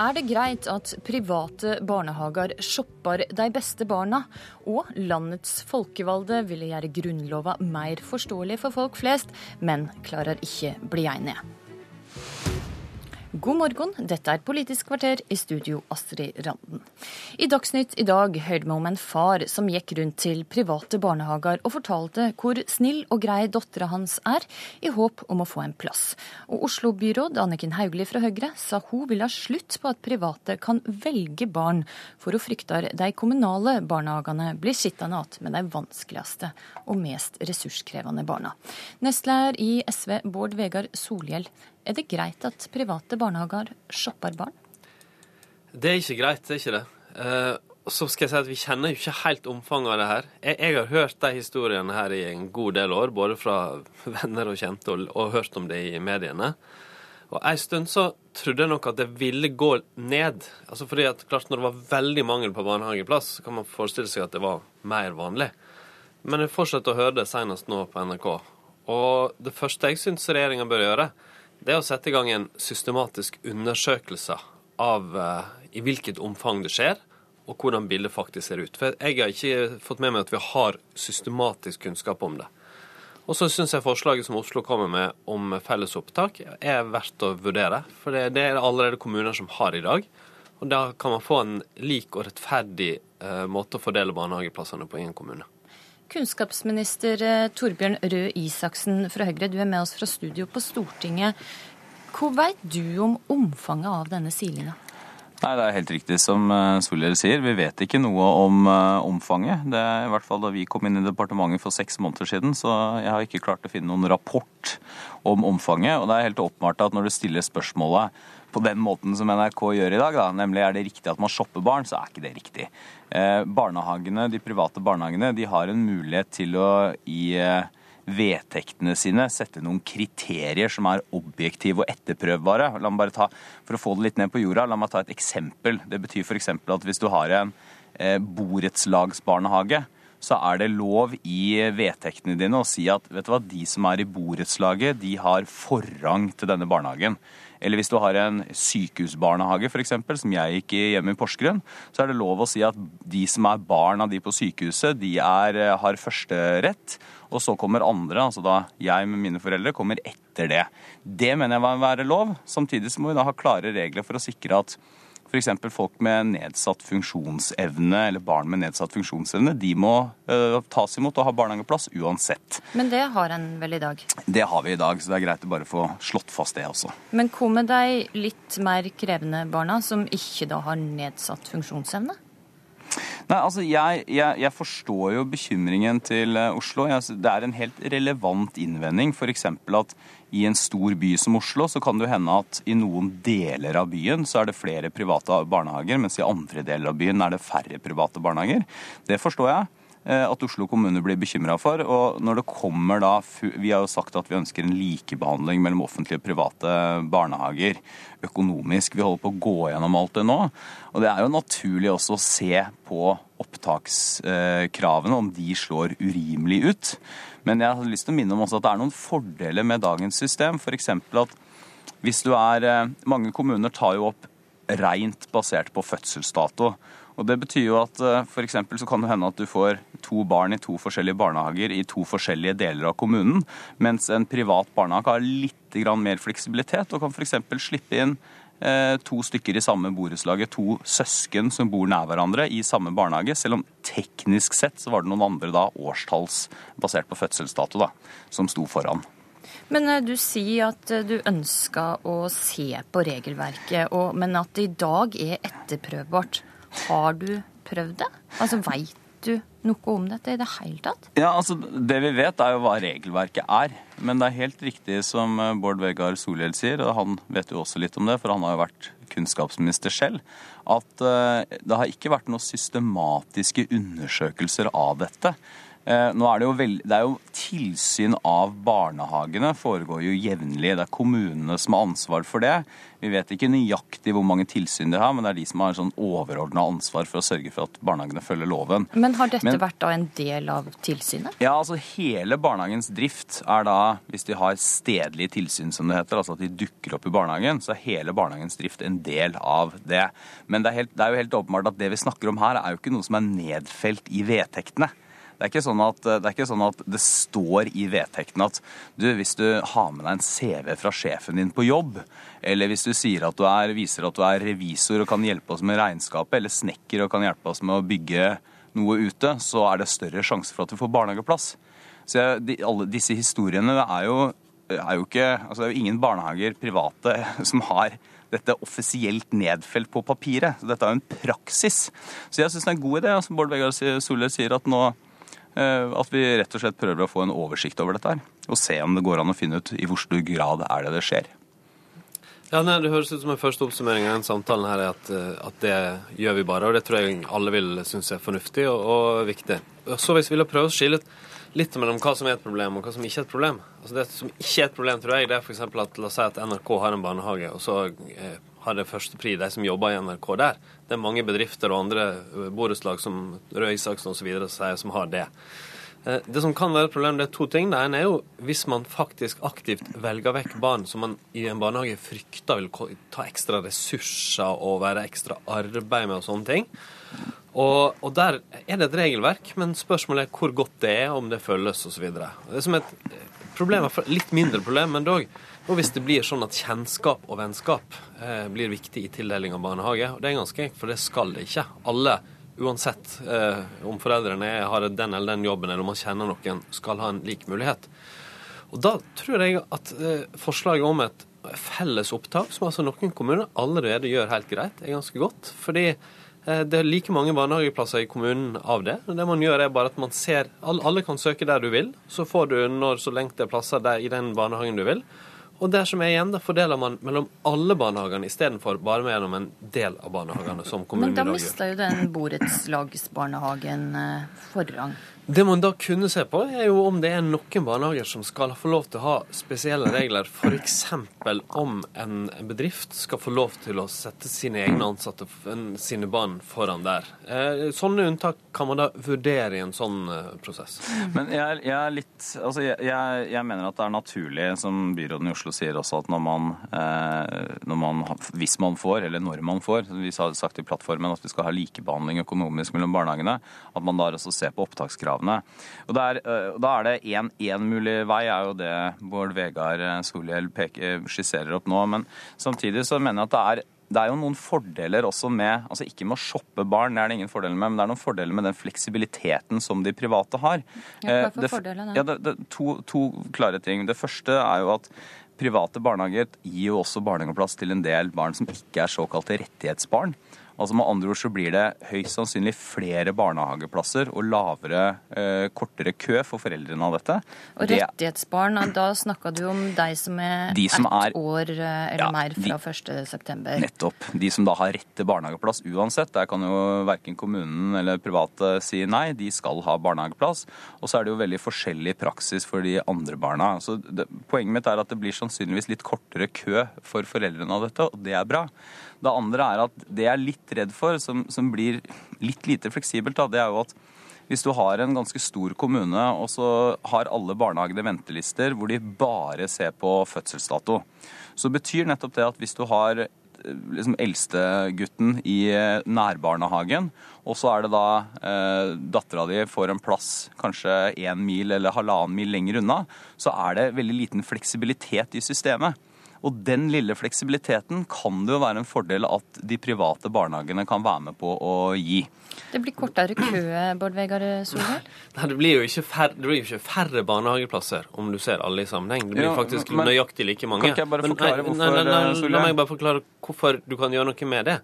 Er det greit at private barnehager shopper de beste barna, og landets folkevalgte ville gjøre grunnlova mer forståelig for folk flest, men klarer ikke bli enige? God morgen, dette er Politisk kvarter, i studio Astrid Randen. I Dagsnytt i dag hørte vi om en far som gikk rundt til private barnehager og fortalte hvor snill og grei dattera hans er, i håp om å få en plass. Og Oslo-byråd Anniken Hauglie fra Høyre sa hun vil ha slutt på at private kan velge barn, for hun frykter de kommunale barnehagene blir sittende igjen med de vanskeligste og mest ressurskrevende barna. Nestleder i SV Bård Vegar Solhjell er det greit at private barnehager shopper barn? Det er ikke greit, det er ikke det. Uh, så skal jeg si at Vi kjenner jo ikke helt omfanget av det her. Jeg, jeg, har hørt de historiene her i en god del år, både fra venner og kjente, og, og hørt om det i mediene. Og En stund så trodde jeg nok at det ville gå ned. Altså fordi at klart Når det var veldig mangel på barnehageplass, så kan man forestille seg at det var mer vanlig. Men jeg fortsetter å høre det senest nå på NRK. Og det første jeg syns regjeringa bør gjøre, det å sette i gang en systematisk undersøkelse av uh, i hvilket omfang det skjer, og hvordan bildet faktisk ser ut. For jeg har ikke fått med meg at vi har systematisk kunnskap om det. Og så syns jeg forslaget som Oslo kommer med om felles opptak, er verdt å vurdere. For det, det er det allerede kommuner som har i dag. Og da kan man få en lik og rettferdig uh, måte å fordele barnehageplassene på i en kommune. Kunnskapsminister eh, Torbjørn Røe Isaksen fra Høyre, du er med oss fra studio på Stortinget. Hva veit du om omfanget av denne silinga? Nei, Det er helt riktig som eh, Solhjell sier. Vi vet ikke noe om uh, omfanget. Det er i hvert fall Da vi kom inn i departementet for seks måneder siden, så jeg har ikke klart å finne noen rapport om omfanget. Og det er helt åpenbart at når du stiller spørsmålet på den måten som NRK gjør i dag, da, nemlig er det riktig at man shopper barn, så er ikke det riktig. Eh, barnehagene, De private barnehagene de har en mulighet til å i eh, vedtektene sine sette noen kriterier som er objektive og etterprøvbare. La meg bare ta, For å få det litt ned på jorda, la meg ta et eksempel. Det betyr f.eks. at hvis du har en eh, borettslagsbarnehage, så er det lov i vedtektene dine å si at vet du hva, de som er i borettslaget, de har forrang til denne barnehagen. Eller hvis du har en sykehusbarnehage f.eks., som jeg gikk hjemme i Porsgrunn, så er det lov å si at de som er barn av de på sykehuset, de er, eh, har førsterett. Og så kommer andre, altså da jeg med mine foreldre, kommer etter det. Det mener jeg må være lov. Samtidig så må vi da ha klare regler for å sikre at F.eks. folk med nedsatt funksjonsevne eller barn med nedsatt funksjonsevne, de må uh, tas imot og ha barnehageplass uansett. Men det har en vel i dag? Det har vi i dag, så det er greit å bare få slått fast det også. Men hva med de litt mer krevende barna som ikke da har nedsatt funksjonsevne? Nei, altså jeg, jeg, jeg, forstår jo bekymringen til eh, Oslo. Jeg, det er en helt relevant innvending. F.eks. at i en stor by som Oslo så kan det jo hende at i noen deler av byen så er det flere private barnehager, mens i andre deler av byen er det færre private barnehager. Det forstår jeg. Eh, at Oslo kommune blir bekymra for. Og når det kommer da Vi har jo sagt at vi ønsker en likebehandling mellom offentlige og private barnehager økonomisk. Vi holder på å gå gjennom alt det nå. Og det er jo naturlig også å se på opptakskravene, om de slår urimelig ut. Men jeg har lyst til å minne om også at det er noen fordeler med dagens system. F.eks. at hvis du er eh, Mange kommuner tar jo opp rent basert på fødselsdato. Og Det betyr jo at for f.eks. så kan det hende at du får to barn i to forskjellige barnehager i to forskjellige deler av kommunen, mens en privat barnehage har litt mer fleksibilitet og kan f.eks. slippe inn eh, to stykker i samme borettslaget, to søsken som bor nær hverandre i samme barnehage, selv om teknisk sett så var det noen andre da årstalls basert på fødselsdato da, som sto foran. Men eh, du sier at du ønska å se på regelverket, men at det i dag er etterprøvbart. Har du prøvd det? Altså Veit du noe om dette i det hele tatt? Ja, altså Det vi vet, er jo hva regelverket er. Men det er helt riktig som eh, Bård Vegar Solhjell sier, og han vet jo også litt om det, for han har jo vært kunnskapsminister selv, at uh, det har ikke vært noen systematiske undersøkelser av dette. Eh, nå er det, jo veld... det er jo Tilsyn av barnehagene foregår jo jevnlig. Det er kommunene som har ansvar for det. Vi vet ikke nøyaktig hvor mange tilsyn de har, men det er de som har sånn overordna ansvar for å sørge for at barnehagene følger loven. Men har dette men... vært da en del av tilsynet? Ja, altså hele barnehagens drift er da, hvis de har stedlig tilsyn som det heter, altså at de dukker opp i barnehagen, så er hele barnehagens drift en del av det. Men det er, helt, det er jo helt åpenbart at det vi snakker om her, er jo ikke noe som er nedfelt i vedtektene. Det er, sånn at, det ikke sånn at det står i vedtekten at du, hvis du har med deg en CV fra sjefen din på jobb, eller hvis du sier at du er, viser at du er revisor og kan hjelpe oss med regnskapet, eller snekker og kan hjelpe oss med å bygge noe ute, så er det større sjanse for at du får barnehageplass. Så jeg, de, alle disse historiene er jo, er jo ikke altså Det er jo ingen barnehager, private, som har dette offisielt nedfelt på papiret. Så dette er jo en praksis. Så jeg syns det er en god idé, som Bård Vegar Solhjell sier, at nå at vi rett og slett prøver å få en oversikt over dette her, og se om det går an å finne ut i hvor stor grad er det det skjer. Ja, nei, Det høres ut som en første oppsummering av den samtalen her er at, eh, at, det gjør vi bare. Og det tror jeg alle vil synes er fornuftig og, og viktig. Så hvis vi vil prøve å skille litt mellom hva som er et problem og hva som ikke er et problem. Altså Det som ikke er et problem, tror jeg, det er f.eks. at la oss si at NRK har en barnehage, og så eh, har det førstepri de som jobber i NRK der. Det er mange bedrifter og andre eh, borettslag som Røe Isaksen osv. som har det. Eh, det som kan være et problem, det er to ting. Det ene er jo hvis man faktisk aktivt velger vekk barn som man i en barnehage frykter vil ta ekstra ressurser og være ekstra arbeid med og sånne ting. Og, og der er det et regelverk, men spørsmålet er hvor godt det er, om det følges osv. Det er som et problem, litt mindre problem, men dog og hvis det blir sånn at kjennskap og vennskap eh, blir viktig i tildeling av barnehage, og det er ganske enkelt, for det skal det ikke. Alle, uansett eh, om foreldrene har den eller den jobben, eller om man kjenner noen, skal ha en lik mulighet. Og da tror jeg at eh, forslaget om et felles opptak, som altså noen kommuner allerede gjør helt greit, er ganske godt. Fordi eh, det er like mange barnehageplasser i kommunen av det. Det man gjør er bare at man ser Alle kan søke der du vil. Så får du når så lengt det er plasser der i den barnehagen du vil. Og der som er igjen, da fordeler man mellom alle barnehagene istedenfor bare med gjennom en del av barnehagene. som kommunen Men da mista jo den borettslagsbarnehagen eh, forrang. Det man da kunne se på, er jo om det er noen barnehager som skal få lov til å ha spesielle regler. F.eks. om en bedrift skal få lov til å sette sine egne ansatte, sine barn, foran der. Eh, sånne unntak kan man da vurdere i en sånn eh, prosess. Men jeg, jeg litt Altså, jeg, jeg, mener at det er naturlig, som byråden i Oslo sier også, at når man, eh, når man Hvis man får, eller når man får Vi har sagt i plattformen at vi skal ha likebehandling økonomisk mellom barnehagene. At man da også ser på opptakskrav kravene. Og der, eh, Da er det én mulig vei, er jo det Bård Vegar eh, Solhjell skisserer opp nå. Men samtidig så mener jeg at det er det er jo noen fordeler også med altså Ikke med å shoppe barn, det er det ingen fordeler med, men det er noen fordeler med den fleksibiliteten som de private har. Ja, hva for fordeler, ja, det, det, to, to klare ting. Det første er jo at private barnehager gir jo også barnehageplass til en del barn som ikke er såkalte rettighetsbarn. Altså Med andre ord så blir det høyst sannsynlig flere barnehageplasser og lavere, eh, kortere kø for foreldrene av dette. Og rettighetsbarn, da snakka du om deg som er de som ett er, år eh, eller ja, mer fra 1.9. Nettopp. De som da har rett til barnehageplass uansett. Der kan jo verken kommunen eller private si nei, de skal ha barnehageplass. Og så er det jo veldig forskjellig praksis for de andre barna. Så det, Poenget mitt er at det blir sannsynligvis litt kortere kø for foreldrene av dette, og det er bra. Det andre er at det er litt redd for, som, som blir litt lite fleksibelt, da, det er jo at hvis du har en ganske stor kommune, og så har alle barnehagene ventelister hvor de bare ser på fødselsdato, så betyr nettopp det at hvis du har liksom eldstegutten i nærbarnehagen, og så er det da eh, dattera di får en plass kanskje én mil eller halvannen mil lenger unna, så er det veldig liten fleksibilitet i systemet. Og den lille fleksibiliteten kan det jo være en fordel at de private barnehagene kan være med på å gi. Det blir kortere kø, Bård Vegar Solhjell? Nei, det blir jo ikke færre, det blir ikke færre barnehageplasser om du ser alle i sammenheng. Det blir jo, faktisk men, nøyaktig like mange. Kan ikke jeg bare forklare hvorfor, nei, nei, nei, La meg bare forklare hvorfor du kan gjøre noe med det.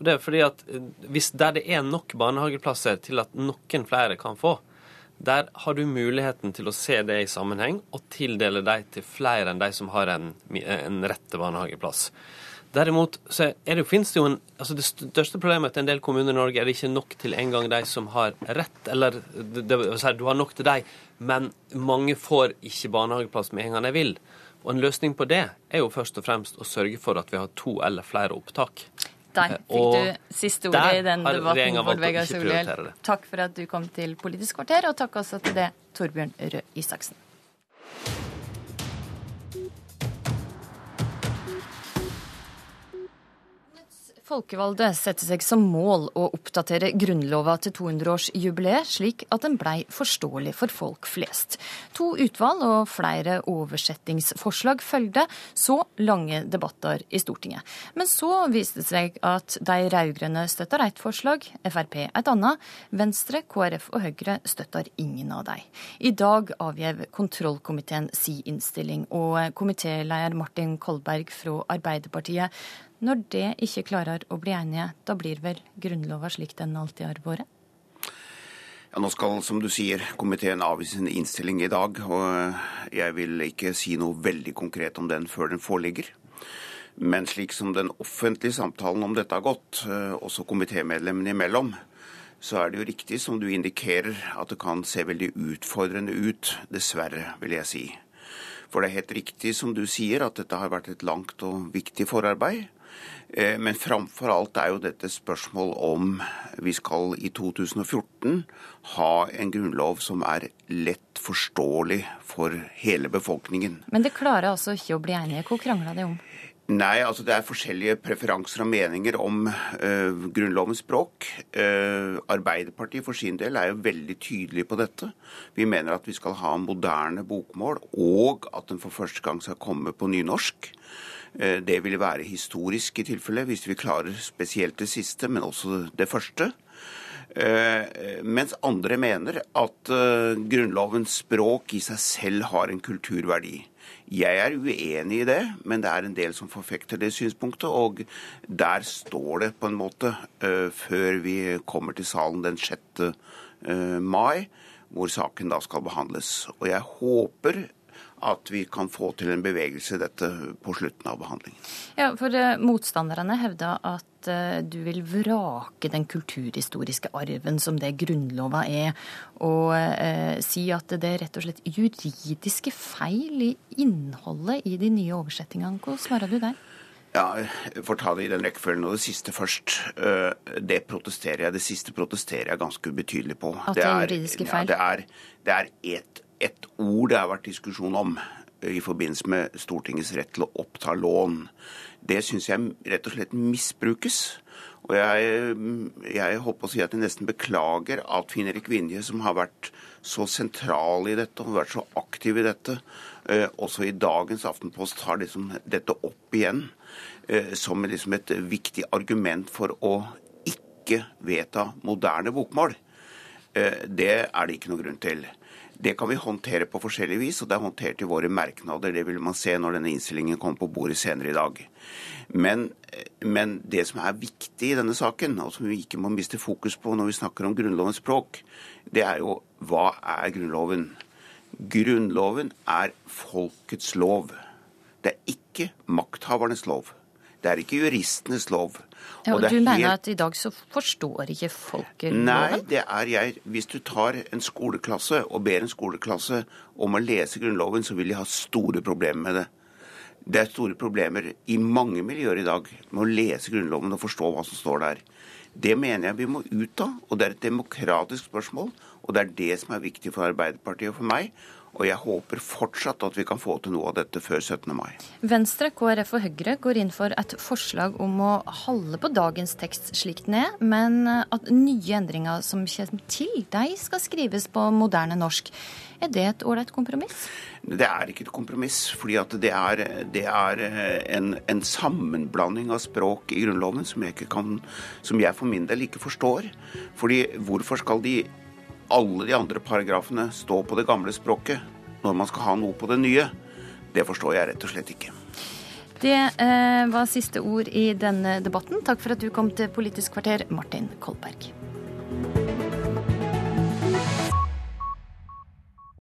Det er fordi at eh, hvis Der det er nok barnehageplasser til at noen flere kan få, der har du muligheten til å se det i sammenheng og tildele dem til flere enn de som har en, en rett til barnehageplass. Derimot så det, finnes det jo en altså Det største problemet til en del kommuner i Norge er det ikke nok til en gang de som har rett, eller det, det, du har nok til dem, men mange får ikke barnehageplass med en gang de vil. Og en løsning på det er jo først og fremst å sørge for at vi har to eller flere opptak. Der fikk og du siste ordet i den debatten, Bård Vegar Solhjell. Takk for at du kom til Politisk kvarter, og takk også til det, Torbjørn Røe Isaksen. Folkevalgte setter seg som mål å oppdatere Grunnlova til 200-årsjubileet, slik at den blei forståelig for folk flest. To utvalg og flere oversettingsforslag følgde så lange debatter i Stortinget. Men så viste det seg at de rød-grønne støtter ett forslag, Frp et annet. Venstre, KrF og Høyre støtter ingen av dem. I dag avgjev kontrollkomiteen si innstilling, og komitéleder Martin Kolberg fra Arbeiderpartiet når det ikke klarer å bli enige, da blir vel Grunnlova slik den alltid har vært? Ja, Nå skal, som du sier, komiteen avgi sin innstilling i dag. og Jeg vil ikke si noe veldig konkret om den før den foreligger. Men slik som den offentlige samtalen om dette har gått, eh, også komitémedlemmene imellom, så er det jo riktig som du indikerer, at det kan se veldig utfordrende ut. Dessverre, vil jeg si. For det er helt riktig som du sier, at dette har vært et langt og viktig forarbeid. Eh, men framfor alt er jo dette spørsmål om vi skal i 2014 ha en grunnlov som er lett forståelig for hele befolkningen. Men det klarer altså ikke å bli enige. Hvor krangla de om? Nei, altså det er forskjellige preferanser og meninger om uh, Grunnlovens språk. Uh, Arbeiderpartiet for sin del er jo veldig tydelig på dette. Vi mener at vi skal ha moderne bokmål, og at den for første gang skal komme på nynorsk. Eh, det vil være historisk i tilfelle, hvis vi klarer spesielt det siste, men også det første. Eh, mens andre mener at eh, Grunnlovens språk i seg selv har en kulturverdi. Jeg er uenig i det, men det er en del som forfekter det synspunktet. Og der står det på en måte, før vi kommer til salen den 6. mai, hvor saken da skal behandles. Og jeg håper at vi kan få til en bevegelse i dette på slutten av behandlingen. Ja, for uh, Motstanderne hevda at uh, du vil vrake den kulturhistoriske arven som det Grunnlova er, og eh, si at det er rett og slett juridiske feil i innholdet i de nye oversettingene. Hva svarer du der? Ja, jeg får ta det i den rekkefølgen. Og det siste først. Det protesterer jeg. Det siste protesterer jeg ganske betydelig på. At det er juridiske feil? Ja, det er, det er et et ord det har vært diskusjon om eh, i forbindelse med Stortingets rett til å oppta lån. Det syns jeg rett og slett misbrukes. Og jeg, jeg håper å si at jeg nesten beklager at Finn-Erik Vinje, som har vært så sentral i dette og vært så aktiv i dette, eh, også i dagens Aftenpost tar liksom dette opp igjen eh, som liksom et viktig argument for å ikke vedta moderne bokmål. Det er det ikke noe grunn til. Det kan vi håndtere på forskjellig vis, og det er håndtert i våre merknader. Det vil man se når denne innstillingen kommer på bordet senere i dag. Men, men, det som er viktig i denne saken, og som vi ikke må miste fokus på når vi snakker om Grunnlovens språk, det er jo hva er Grunnloven? Grunnloven er folkets lov. Det er ikke makthavernes lov. Det er ikke juristenes lov. Ja, og Du mener helt... at i dag så forstår ikke folk loven? Nei, det er jeg. Hvis du tar en skoleklasse og ber en skoleklasse om å lese Grunnloven, så vil de ha store problemer med det. Det er store problemer i mange miljøer i dag med å lese Grunnloven og forstå hva som står der. Det mener jeg vi må ut av, og det er et demokratisk spørsmål. Og det er det som er viktig for Arbeiderpartiet og for meg. Og jeg håper fortsatt at vi kan få til noe av dette før 17. mai. Venstre, KrF og Høyre går inn for et forslag om å holde på dagens tekst slik den er, men at nye endringer som kommer til, deg, skal skrives på moderne norsk. Er det et ålreit kompromiss? Det er ikke et kompromiss. fordi det er, det er en, en, sammenblanding av språk i Grunnloven som jeg, kan, som jeg for min del ikke forstår. Fordi hvorfor skal de alle de andre paragrafene stå på det gamle språket når man skal ha noe på det nye, det forstår jeg rett og slett ikke. Det eh, var siste ord i denne debatten. Takk for at du kom til Politisk kvarter, Martin Kolberg.